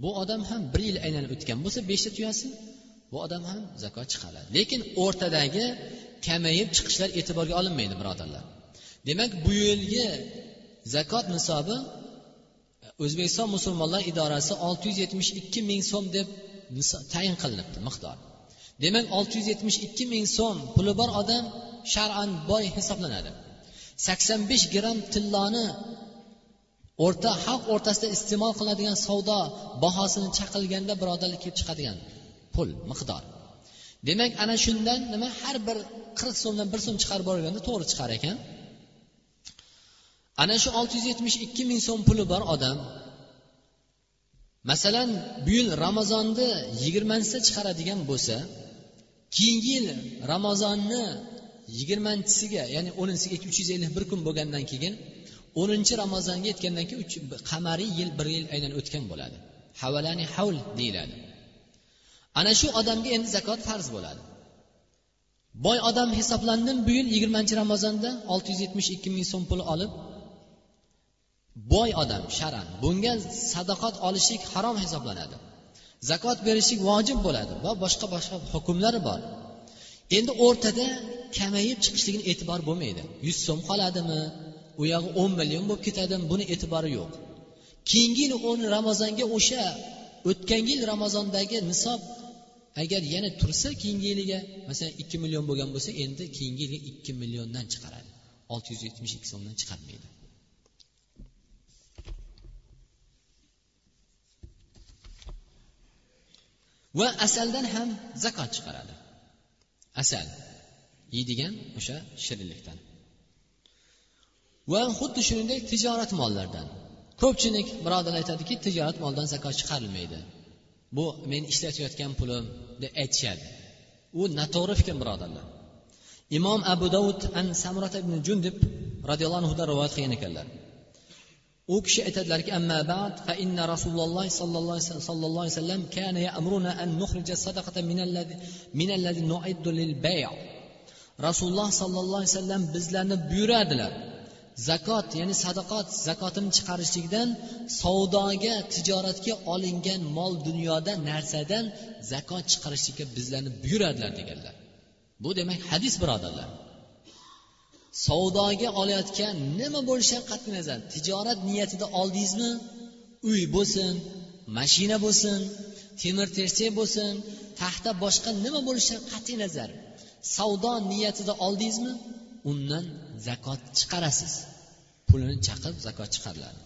Bu odam ham bir yil aylanib o'tgan bo'lsa beshta tuyasi bu odam ham zakot chiqaradi. Lekin o'rtadagi kamayib chiqishlar e'tiborga olinmaydi birodarlar. Demak bu yilgi zakot nisobi o'zbekiston musulmonlar idorasi olti yuz yetmish ikki ming so'm deb tayin qilinibdi miqdor. Demak olti yuz yetmish ikki ming so'm puli bor odam shar'an boy hisoblanadi. sakson besh gramm tilloni o'rta xalq o'rtasida iste'mol qiladigan savdo bahosini chaqilganda birodarlar kelib chiqadigan pul miqdor. Demak ana shundan nima har bir qirq so'mdan bir so'm chiqarib borganda to'g'ri chiqar ekan. Ana shu olti yuz yetmish ikki ming so'm puli bor odam. Masalan bu yil ramazonni yigirmanchisida chiqaradigan bo'lsa keyingi yil ramazonni yigirmanchisiga ya'ni o'ninchisiga uch yuz ellik bir kun bo'lgandan keyin o'ninchi ramazonga yetgandan keyin qamariy yil bir yil aynan o'tgan bo'ladi. Havalani havl deyiladi. Ana shu odamga endi zakot farz bo'ladi. Boy odam hisoblandim bu yil yigirmanchi ramazonda olti yuz yetmish ikki ming so'm pul olib boy odam sharan bunga sadaqat olishlik harom hisoblanadi. Zakot berishlik vojib bo'ladi va boshqa boshqa hukmlari bor. Endi o'rtada kamayib chiqishligini e'tibor bo'lmaydi. Yuz so'm qoladimi? U yog'i o'n million bo'lib ketadimi? Buni e'tibori yo'q. Keyingi yil o'n ramazonga o'sha o'tgan yil ramazondagi nisob agar yana tursa keyingi yiliga masalan ikki million bo'lgan bo'lsa endi keyingi yilga ikki milliondan chiqaradi. Olti yuz yetmish ikki so'mdan chiqarmaydi. Va asaldan ham zakot chiqaradi. Asal yeydigan o'sha shirinlikdan. Va xuddi shuningdek tijorat mollardan ko'pchilik birodarlar aytadiki tijorat moldan zakot chiqarilmaydi. Bu men ishlatayotgan pulim deb aytishadi. U noto'g'ri fikr birodarlar. Imom abu davud an samrat ibn jundib roziyallohu anhudan rivoyat qilgan ekanlar. U kishi aytadilarki amma ba'd fa inna rasululloh sollallohu alayhi vasallam kana ya'muruna an nukhrija sadaqata min alladhi min alladhi nu'iddu lil bay' rasululloh sollallohu alayhi vasallam bizlarni buyuradilar. Zakot ya'ni sadaqot zakotini chiqarishlikdan savdoga tijoratga olingan mol dunyoda narsadan zakot chiqarishlikka bizlarni buyuradilar deganlar. Bu demak hadis birodarlar. Savdoga olayotgan nima bo'lishidan qat'iy nazar tijorat niyatida oldingizmi? Uy bo'lsin mashina bo'lsin temir tersak bo'lsin taxta boshqa nima bo'lishidan qat'iy nazar savdo niyatida oldingizmi? Undan zakot chiqarasiz. Pulini chaqib zakot chiqariladi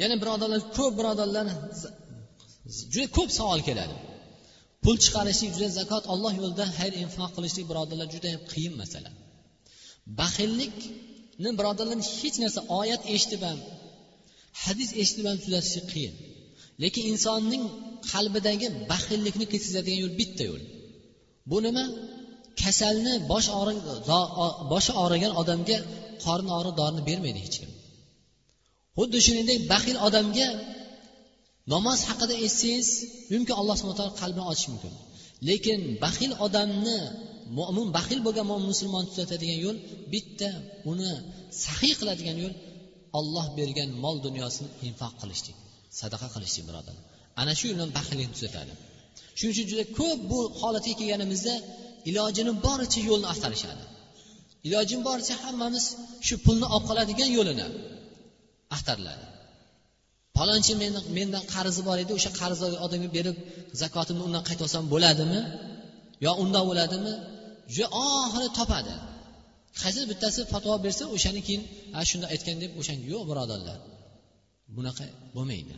yana birodarlar ko'p birodarlar juda ko'p savol keladi. Pul chiqarishlik juda zakot alloh yo'lida xayr infoq qilishlik birodarlar juda yam qiyin masala. Baxillikni birodarlar hech narsa oyat eshitib ham hadis eshitib ham tuzatishlik qiyin. Lekin insonning qalbidagi baxillikni ketkazadigan yo'l bitta yo'l. Bu nima? Kasalni bosh og'rig boshi og'rigan odamga qorni og'riq dorini bermaydi hech kim. Xuddi shuningdek baxil odamga namoz haqida eshitsangiz mumkin alloh subhana taolo qalbini ochishi mumkin. Lekin baxil odamni mo'min baxil bo'lgan mo'min musulmon tuzatadigan yo'l bitta uni sahiy qiladigan yo'l olloh bergan mol dunyosini infoq qilishlik sadaqa qilishlik birodarlar ana shu yo'l bilan baxillikni tuzatadi. Shuning uchun juda ko'p bu holatga kelganimizda ilojini boricha yo'lni axtarishadi ilojini boricha hammamiz shu pulni olib qoladigan yo'lini axtariladi palonchi meni mendan qarzi bor edi o'sha qarzni odamga berib zakotimni undan qaytib olsam bo'ladimi? Yo undoq bo'ladimi? Juda oxiri topadi. Qaysi bittasi fatvo bersa o'shani keyin ha shunday aytgan deb o'shanga yo'q birodarlar. Bunaqa bo'lmaydi.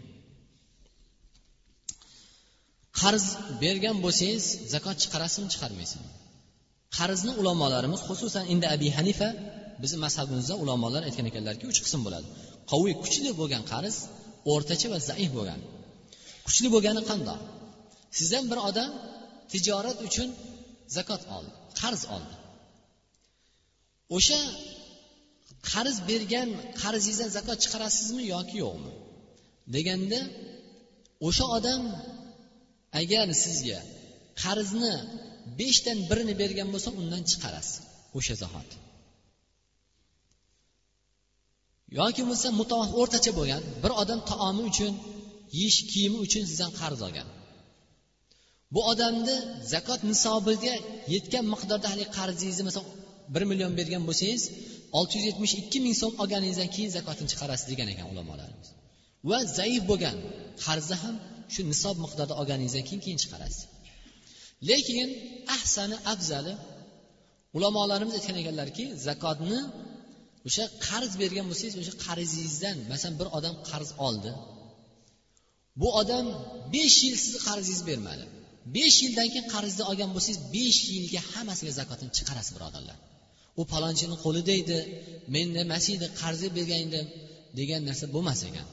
Qarz bergan bo'lsangiz zakot chiqarasizmi chiqarmaysizmi qarzni ulamolarimiz xususan endi abi hanifa bizni mazhabimizda ulamolar aytgan ekanlarki uch qism bo'ladi. Qoviy kuchli bo'lgan qarz o'rtacha va zaif bo'lgan. Kuchli bo'lgani qandoq? Sizdan bir odam tijorat uchun zakot oldi qarz oldi. O'sha qarz bergan qarzingizdan zakot chiqarasizmi yoki yo'qmi? Deganda o'sha odam agar sizga qarzni beshdan birini bergan bo'lsa undan chiqarasiz o'sha zahoti. Yoki bo'lmasa mutavassit o'rtacha bo'lgan bir odam taomi uchun yeyish kiyimi uchun sizdan qarz olgan. Bu odamni zakot nisobiga yetgan miqdorda haligi qarzingizni masalan bir million bergan bo'lsangiz olti yuz yetmish ikki ming so'm olganingizdan keyin zakotini chiqarasiz degan ekan ulamolarimiz. Va zaif bo'lgan qarzni ham shu nisob miqdorda olganingizdan keyin keyin chiqarasiz. Lekin ahsani afzali ulamolarimiz aytgan ekanlarki zakotni o'sha qarz bergan bo'lsangiz o'sha qarzingizdan masalan bir odam qarz oldi. Bu odam besh yil sizni qarzingizni bermadi. Besh yildan keyin qarzni olgan bo'lsangiz besh yilga hammasiga zakotini chiqarasiz birodarlar. U palonchini qo'lida edi menda emas edi qarz bergan edim degan narsa bo'lmas ekan.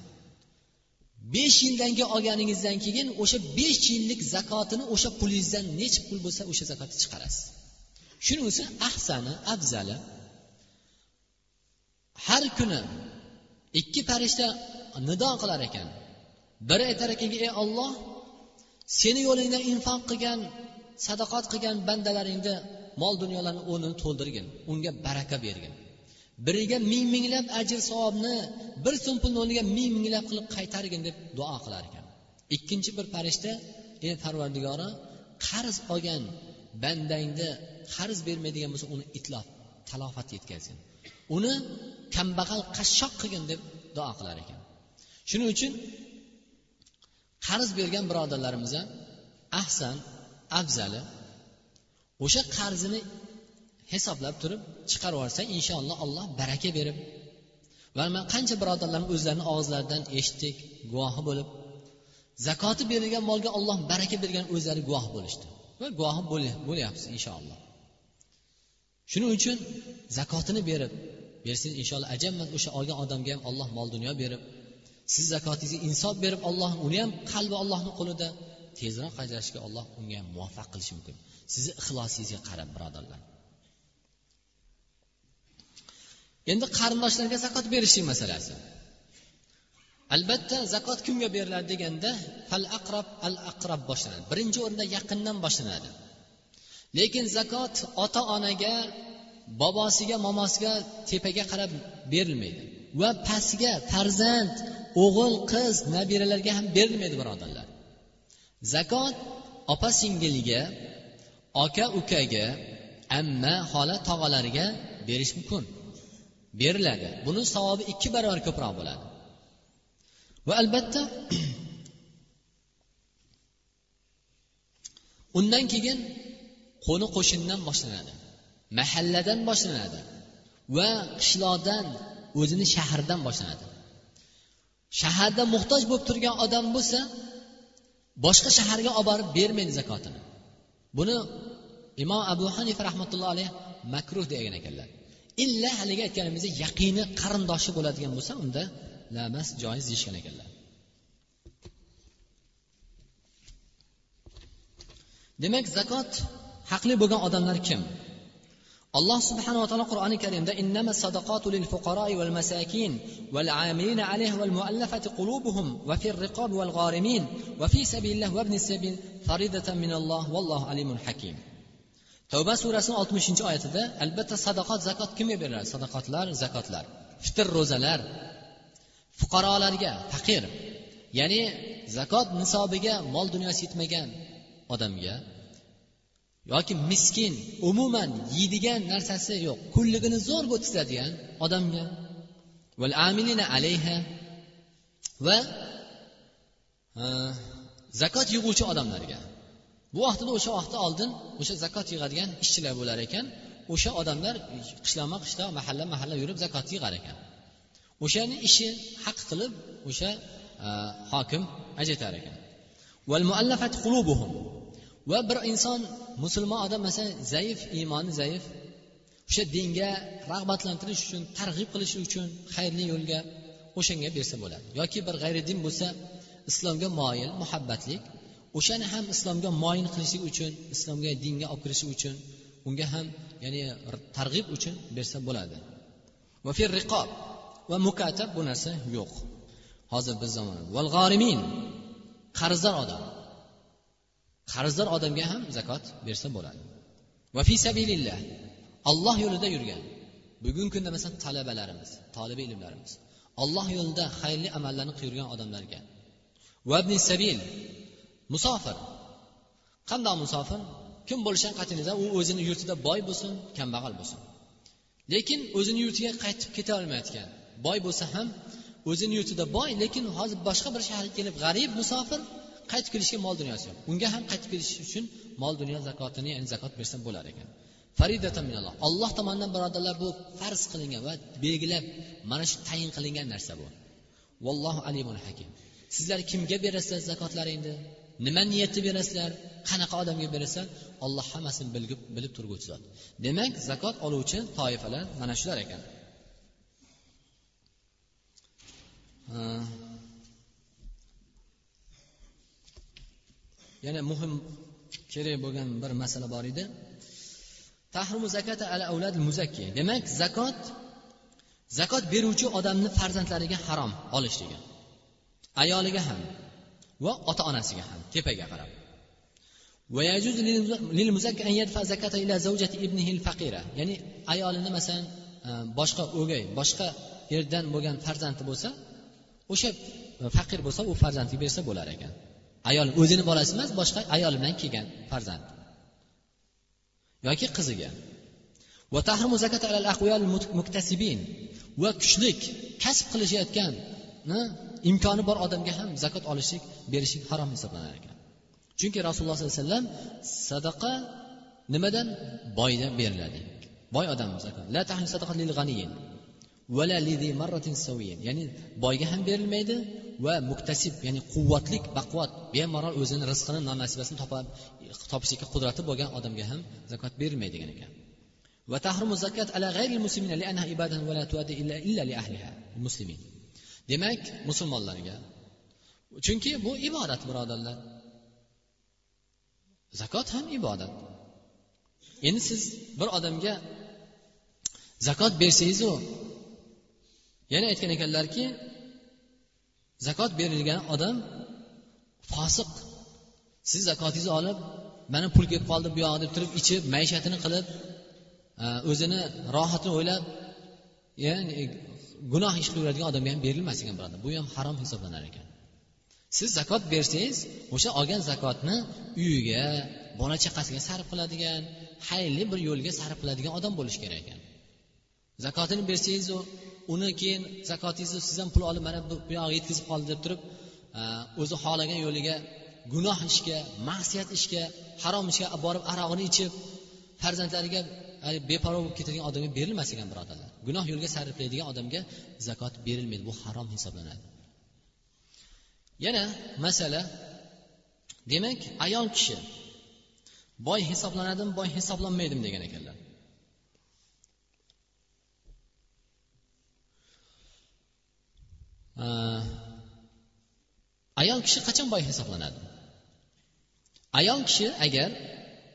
Besh yildan keyin olganingizdan keyin o'sha besh yillik zakotini o'sha pulingizdan necha pul bo'lsa o'sha zakotni chiqarasiz. Shuning uchun ahsani afzali har kuni ikki farishta nido qilar ekan. Biri aytar ekanki ey olloh seni yo'lingda infoq qilgan sadaqat qilgan bandalaringni mol dunyolarni o'rnini to'ldirgin unga baraka bergin. Biriga ming minglab ajr savobni bir so'm pulni o'rniga ming minglab qilib qaytargin deb duo qilar ekan. Ikkinchi bir farishta ey parvardigori qarz olgan bandangni qarz bermaydigan bo'lsa uni itlof talofat yetkazgin. Uni kambag'al qashshoq qilgin deb duo qilar ekan. Shuning uchun qarz bergan birodarlarimiz ham ahsan afzali o'sha qarzini hisoblab turib chiqarib yuborsa inshaalloh alloh baraka berib va man qancha birodarlarni o'zlarini og'izlaridan eshitdik guvohi bo'lib zakoti berilgan molga olloh baraka bergan o'zlari guvoh bo'lishdi. Va guvohi bo'lyapmiz inshaalloh. Shuning uchun zakotini berib bersangiz inshaalloh ajabmas o'sha olgan odamga ham alloh mol dunyo berib siz zakotingizga insof berib olloh uni ham qalbi ollohni qo'lida tezroq ajrashishga alloh unga muvaffaq qilishi mumkin. Sizni ixlosingizga qarab birodarlar. Endi qarindoshlarga zakot berishlik masalasi. Albatta zakot kimga beriladi deganda fal aqrab al aqrab boshlanadi. Birinchi o'rinda yaqindan boshlanadi. Lekin zakot ota onaga bobosiga momosiga tepaga qarab berilmaydi va pastga farzand o'g'il qiz nabiralarga ham berilmaydi birodarlar zakot opa singilga aka ukaga amma xola tog'alariga berish mumkin. Beriladi. Buni savobi ikki barobar ko'proq bo'ladi. Va albatta undan keyin qo'ni qo'shindan boshlanadi. Mahalladan boshlanadi va qishloqdan o'zini shahardan boshlanadi. Shaharda muhtoj bo'lib turgan odam bo'lsa boshqa shaharga olib borib bermaydi zakotini. Buni imom abu hanifa rahmatullohi alayhi makruh degan ekanlar. Illa haligi aytganimizdek yaqini qarindoshi bo'ladigan bo'lsa unda lamas joiz deyishgan ekanlar. Demak zakot haqli bo'lgan odamlar kim? Alloh subhanava taolo qur'oni karimda innama sadaqatu lil fuqaroi val masakin val amilina alayh val muallafati qulubuhum va fir riqob val g'arimin va fi sabilillah va ibnis sabil faridatan minalloh vallohu alimun hakim. Tavba surasini oltmishinchi oyatida albatta sadaqat zakot kimga beriladi sadaqatlar zakotlar fitr ro'zalar fuqarolarga faqir ya'ni zakot nisobiga mol dunyosi yetmagan odamga yoki miskin umuman yeydigan narsasi yo'q. Kunligini zo'r o'tkazadigan odamga. Amilina alayha. Va zakot yig'uvchi odamlarga. Bu vaqtida o'sha vaqtda oldin o'sha zakot yig'adigan ishchilar bo'lar ekan. O'sha odamlar qishloqma qishloq mahalla mahalla yurib zakot yig'ar ekan. O'shani ishi haq qilib o'sha hokim ajratar ekan. Va bir inson musulmon odam masalan zaif iymoni zaif. O'sha dinga rag'batlantirish uchun targ'ib qilish uchun xayrli yo'lga o'shanga bersa bo'ladi. Yoki bir g'ayridin bo'lsa islomga moyil muhabbatlik o'shani ham islomga moyil qilishlik uchun islomga dinga olib kirishi uchun unga ham ya'ni targ'ib uchun bersa bo'ladi. Va riqob va mukatab bu narsa yo'q. Hozir biz zamonda val g'orimin qarzdor odam. Qarzdor odamga ham zakot bersa bo'ladi. Va fi sabilillah alloh yo'lida yurgan bugungi kunda masalan talabalarimiz tolibi ilmlarimiz alloh yo'lida xayrli amallarni qilgan odamlarga. Vabni sabil musofir. Qandoq musofir? Kim bo'lishidan qat'iy nazar u o'zini yurtida boy bo'lsin kambag'al bo'lsin. Lekin o'zini yurtiga qaytib keta olmayotgan boy bo'lsa ham o'zini yurtida boy lekin hozir boshqa bir shaharga kelib g'arib musofir qaytib kelishga mol dunyosi yo'q. Unga ham qaytib kelish uchun mol dunyo zakotini ya'ni zakot bersa bo'lar ekan. Alloh tomonidan birodarlar bu farz qilingan va belgilab mana shu tayin qilingan narsa bu. Vallohu alimun hakim. Sizlar kimga berasizlar zakotlaringni nima niyatda berasizlar? Qanaqa odamga berasizlar olloh hammasini bilib bilib turguvchi zot. Demak zakot oluvchi toifalar mana shular ekan. Yana muhim kerak bo'lgan bir masala bor edi. Tahrimu zakata ala avlad muzakki demak zakot zakot beruvchi odamni farzandlariga harom olish degan. Ayoliga ham va ota onasiga ham tepaga qarab. Ya'ni ayolini masalan e, boshqa o'gay boshqa yerdan bo'lgan farzandi bo'lsa o'sha e, faqir bo'lsa u farzandiga bersa bo'lar ekan. Ayol o'zini bolasi emas boshqa ayoli bilan kelgan farzand. Yoki qiziga. Va kuchlik kasb qilishayotgan imkoni bor odamga ham zakot olishlik berishlik harom hisoblanar ekan. Chunki rasululloh sollallohu alayhi vasallam sadaqa nimadan? Boydan beriladi. Boy odam ya'ni boyga ham berilmaydi va muktasib ya'ni quvvatlik baquvvat bemalol o'zini rizqini non nasibasini topishlikka qudrati bo'lgan odamga ham zakot berilmaydi degan ekan demak musulmonlarga chunki bu ibodat birodarlar. Zakot ham ibodat. Endi siz bir odamga zakot bersangizu yana aytgan ekanlarki zakot berilgan odam fosiq. Siz zakotingizni olib mana pul kelib qoldi bu yog'i deb turib ichib maishatini qilib e, o'zini rohatini o'ylab ya'ni gunoh ish qilaveradigan odamga ham berilmas ekan birodar. Bu ham harom hisoblanar ekan. Siz zakot bersangiz o'sha olgan zakotni uyiga bola chaqasiga sarf qiladigan xayrli bir yo'lga sarf qiladigan odam bo'lishi kerak ekan. Zakotini bersangiz uni keyin zakotingizni siz ham pul olib mana bu yog'iga yetkazib qoldi deb turib e, o'zi xohlagan yo'liga gunoh ishga ma'siyat ishga harom ishga borib arog'ini ichib farzandlariga e, beparvo bo'lib ketadigan odamga berilmas ekan birodarlar. Gunoh yo'lga sarflaydigan odamga zakot berilmaydi. Bu harom hisoblanadi. Yana masala. Demak ayol kishi boy hisoblanadimi boy hisoblanmaydimi degan ekanlar. Ayol kishi qachon boy hisoblanadi? Ayol kishi agar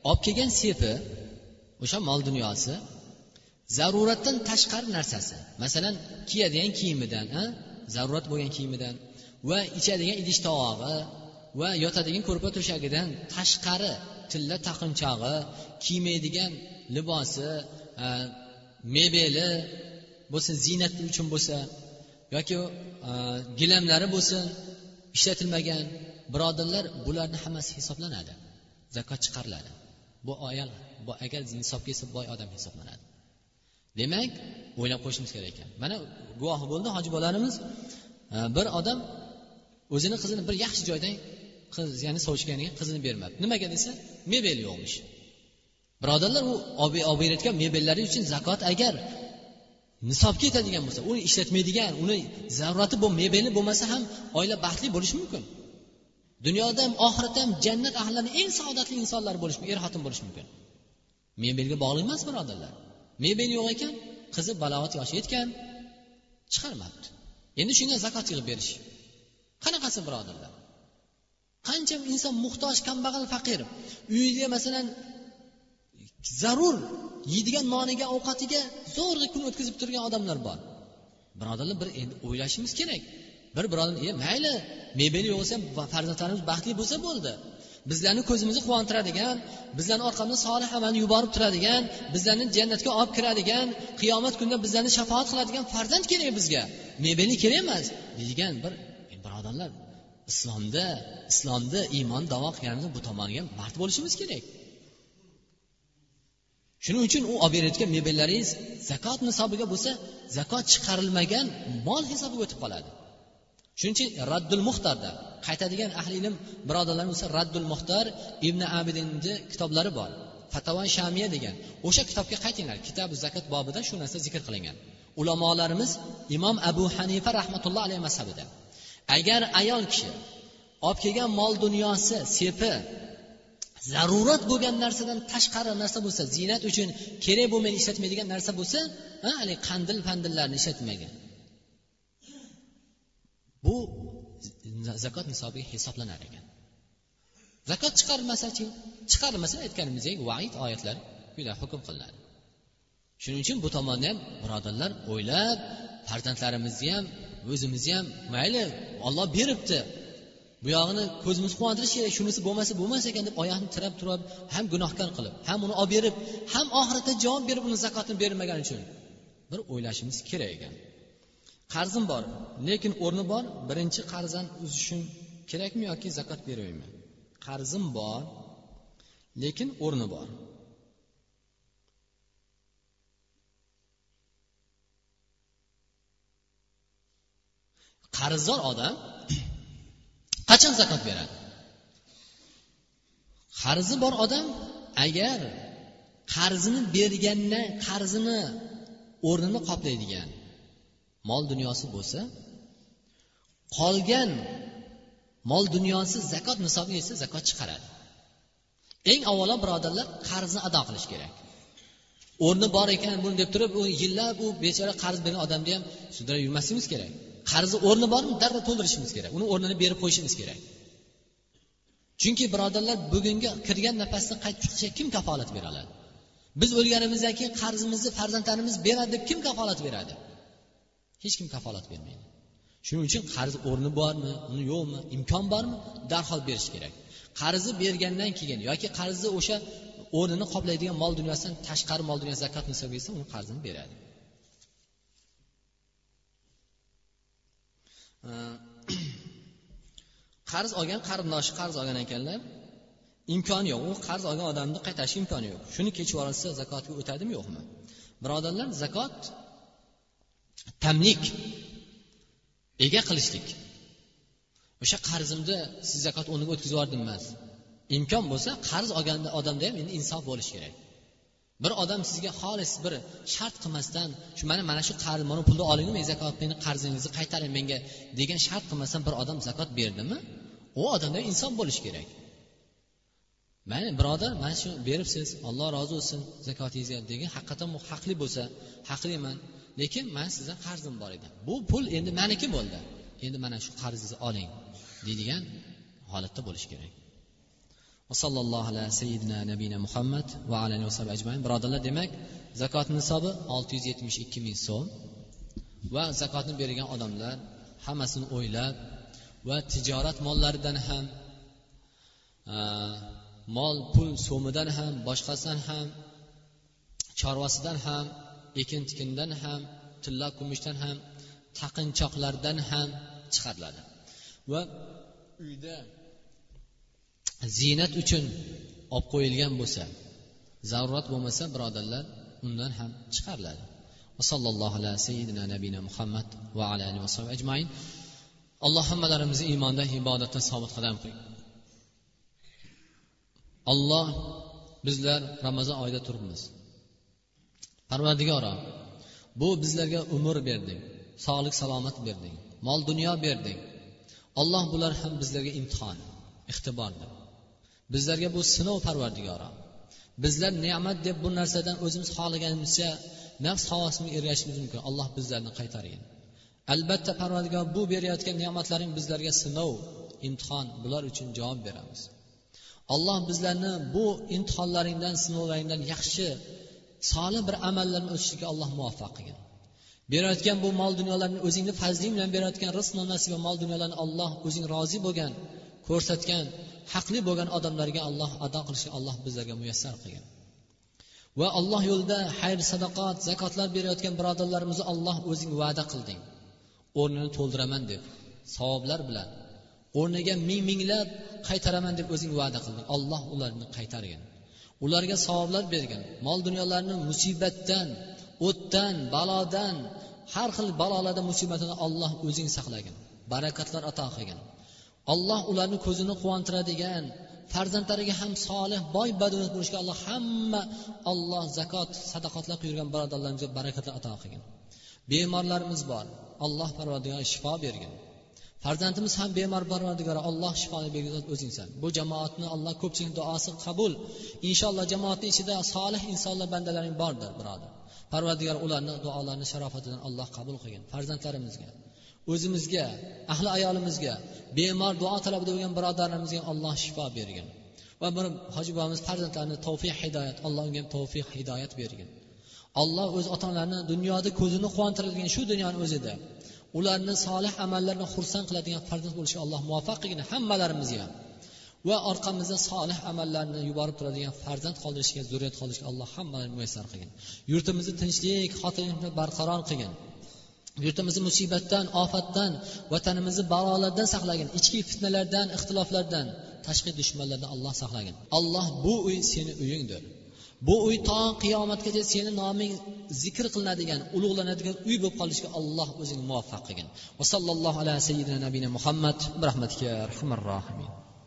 olib kelgan sepi o'sha mol dunyosi zaruratdan tashqari narsasi masalan kiyadigan kiyimidan zarurat bo'lgan kiyimidan va ichadigan idish tovog'i va yotadigan ko'rpa to'shagidan tashqari tilla taqinchog'i kiymaydigan libosi mebeli bo'lsin ziynati uchun bo'lsa yoki e, gilamlari bo'lsin ishlatilmagan birodarlar bularni hammasi hisoblanadi zakot chiqariladi. Bu ayol agar nisobga kelsa boy odam hisoblanadi. Demak o'ylab qo'yishimiz kerak ekan. Mana guvohi bo'ldi hoji bolalarimiz. E, bir odam o'zini qizini bir yaxshi joydan qiz ya'ni sochganiga qizini bermadi. Nimaga desa mebel yo'qmish birodarlar u olib berayotgan mebellari uchun zakot agar nisobga yetadigan bo'lsa uni ishlatmaydigan uni zarurati bu mebeli bo'lmasa ham oila baxtli bo'lishi mumkin. Dunyoda ham oxiratda ham jannat ahllarini eng saodatli insonlar bo'lishi er xotin bo'lishi mumkin. Mebelga bog'liq emas birodarlar. Mebel yo'q ekan qizi balog'at yoshi yetgan chiqarmabdi. Endi shunga zakot yig'ib berish. Qanaqasi birodarlar? Qancha inson muhtoj kambag'al faqir uyida masalan zarur. Yeydigan noniga ovqatiga zo'rg'a kun o'tkazib turgan odamlar bor. Birodarlar bir endi o'ylashimiz kerak. Bir birodar e mayli mebeli yo'q bo'lsa farzandlarimiz baxtli bo'lsa bo'ldi. Bizlarni ko'zimizni quvontiradigan bizlarni orqamizdan solih amalni yuborib turadigan bizlarni jannatga olib kiradigan qiyomat kunida bizlarni shafoat qiladigan farzand kerak bizga. Mebeli kerak emas deydigan bir e, birodarlar islomda islomda iymon davo qilganimizda bu tomonga mard bo'lishimiz kerak. Shuning uchun u olib berayotgan mebellaringiz zakot nisobiga bo'lsa zakot chiqarilmagan mol hisobiga o'tib qoladi. Shuning uchun raddul muxtarda qaytadigan ahli ilm birodarlar bo'lsa raddul muxtar ibn abidinni kitoblari bor. Fatavon shamiya degan. O'sha kitobga qaytinglar. Kitabi zakot bobida shu narsa zikr qilingan. Ulamolarimiz imom abu hanifa rahmatulloh alayhi mazhabida. Agar ayol kishi olib kelgan mol dunyosi sepi zarurat bo'lgan narsadan tashqari narsa bo'lsa ziynat uchun kerak bo'lmagan ishlatmaydigan narsa bo'lsa haligi qandil pandillarni ishlatmagan bu zakot nisobiga hisoblanar ekan. Zakot chiqarmasachi chiqarmasa aytganimizdek vaid oyatlar quyida hukm qilinadi. Shuning uchun bu tomonni ham birodarlar o'ylab farzandlarimizni ham o'zimizni ham mayli olloh beribdi. Bu yog'ini ko'zimizni quvontirish kerak shunisi bo'lmasa bo'lmas ekan deb oyoqni tirab turib ham gunohkor qilib ham uni olib berib ham oxiratda javob berib uni zakotini bermagani uchun bir o'ylashimiz kerak ekan. Qarzim bor lekin o'rni bor birinchi qarzdan uzishim kerakmi yoki zakot beraymi qarzim bor lekin o'rni bor. Qarzdor odam qachon zakot beradi? Qarzi bor odam agar qarzini bergandan qarzini o'rnini qoplaydigan mol dunyosi bo'lsa qolgan mol dunyosi zakot nisobiga esa zakot chiqaradi. Eng avvalo birodarlar qarzni ado qilish kerak. O'rni bor ekan buni deb turib u yillab u bechora qarz bergan odamni ham sudrab yurmasligimiz kerak. Qarzi o'rni bormi darrov to'ldirishimiz kerak. Uni o'rnini berib qo'yishimiz kerak. Chunki birodarlar bugungi kirgan nafasni qaytib chiqishiga kim kafolat bera oladi biz o'lganimizdan keyin qarzimizni farzandlarimiz beradi deb kim kafolat beradi? Hech kim kafolat bermaydi. Shuning uchun qarz o'rni bormi uni yo'qmi imkon bormi darhol berish kerak. Qarzni bergandan keyin yoki qarzni o'sha o'rnini qoplaydigan mol dunyosidan tashqari mol dunyo zakot nisobga uni qarzini beradi. Э, qarz olgan qarindoshi qarz olgan ekanlar imkoni yo'q. U qarz olgan odamni qaytarish imkoni yo'q. Shuni kechib yuborsa zakotga o'tadimi yo'qmi? Birodarlar zakot tamlik ega qilishlik. O'sha qarzimni siz zakot o'rniga o'tkazib yubordim emas. Imkon bo'lsa qarz olgan odamda ham endi insof bo'lishi kerak. Bir odam sizga xolis bir shart qilmasdan shu mana mana shu qarz mana pulni oling men zakot meni qarzingizni qaytaring menga degan shart qilmasdan bir odam zakot berdimi? U odamda inson bo'lishi kerak. Mayli birodar mana shu beribsiz alloh rozi bo'lsin zakotingizga degan haqiqatdan bu haqli bo'lsa haqliman. Lekin man sizdan qarzim bor edi. Bu pul endi maniki bo'ldi. Endi mana shu qarzingizni oling deydigan holatda bo'lishi kerak. Sallallohu ala sayyidina nabiyina muhammad va alayhi vasallam ajmain. Birodarlar demak zakot nisobi olti yuz yetmish ikki ming so'm va zakotni bergan odamlar hammasini o'ylab va tijorat mollaridan ham mol pul so'midan ham boshqasidan ham chorvasidan ham ekin tikindan ham tilla kumushdan ham taqinchoqlardan ham chiqariladi. Va uyda ziynat uchun olib qo'yilgan bo'lsa zarurat bo'lmasa birodarlar undan ham chiqariladi. Sallallohu ala sayyidina nabina muhammad va ala alihi ajmain. Alloh hammalarimizni iymonda ibodatda sobit qadam olloh bizlar ramazon oyida turibmiz. Parvardigoro bu bizlarga umr berding sog'lik salomat berding mol dunyo berding. Alloh bular ham bizlarga imtihon ixtibordir bizlarga bu sinov parvardigoro bizlar ne'mat deb bu narsadan o'zimiz xohlaganimizcha nafs havosiga ergashishimiz mumkin. Alloh bizlarni qaytargin. Albatta parvardigor bu berayotgan ne'matlaring bizlarga sinov imtihon bular uchun javob beramiz. Alloh bizlarni bu imtihonlaringdan sinovlaringdan yaxshi solih bir amallarni o'tishlikka alloh muvaffaq qilgin. Berayotgan bu mol dunyolarni o'zingni fazling bilan berayotgan rizq nasiba mol dunyolarni alloh o'zing rozi bo'lgan ko'rsatgan haqli bo'lgan odamlarga alloh ado qilishni alloh bizlarga muyassar qilgin va alloh yo'lida xayr sadoqat zakotlar berayotgan birodarlarimizni alloh o'zing va'da qilding. O'rnini to'ldiraman deb savoblar bilan o'rniga ming minglab qaytaraman deb o'zing va'da qilding. Alloh ularni qaytargin ularga savoblar bergin mol dunyolarni musibatdan o'tdan balodan har xil balolardan musibatdan alloh o'zing saqlagin barakatlar ato qilgin. Alloh ularni ko'zini quvontiradigan farzandlariga ham solih boy badavlat bo'lishga alloh hamma olloh zakot sadoqatlar yurgan birodarlarimizga barakatlar ato qilgin. Bemorlarimiz bor alloh parvardigor shifo bergin. Farzandimiz ham bemor parvardigor alloh shifoni bergan o'zingsan bu jamoatni alloh ko'pchilik duosi qabul. Inshaalloh jamoatni ichida solih insonlar bandalaring bordir birodar. Parvardigor ularni duolarini sharofatidan alloh qabul qilgin farzandlarimizga. O'zimizga ahli ayolimizga bemor duo talabida bo'lgan birodarlarimizga alloh shifo bergin. Va bir hoji bobomiz farzandlarini tavfiq hidoyat alloh unga tavfiq hidoyat bergin. Alloh o'z ota onalarini dunyoda ko'zini quvontiradigan shu dunyoni o'zida ularni solih amallar xursand qiladigan farzand bo'lishga alloh muvaffaq qilgin hammalarimizga. Va orqamizda solih amallarni yuborib turadigan farzand qoldirishga zurriyat qoldirishga alloh hammalarni muyassar qilgin. Yurtimizni tinchlik xotirjamlik barqaror qilgin. Yurtimizni musibatdan ofatdan vatanimizni balolardan saqlagin ichki fitnalardan ixtiloflardan tashqi dushmanlardan alloh saqlagin. Alloh bu uy seni uyingdir. Bu uy to qiyomatgacha seni noming zikr qilinadigan ulug'lanadigan uy bo'lib qolishga alloh o'zing muvaffaq qilgin. Va sallallohu ala sayyidina nabiyina muhammad rahmatga rahmatika rohimin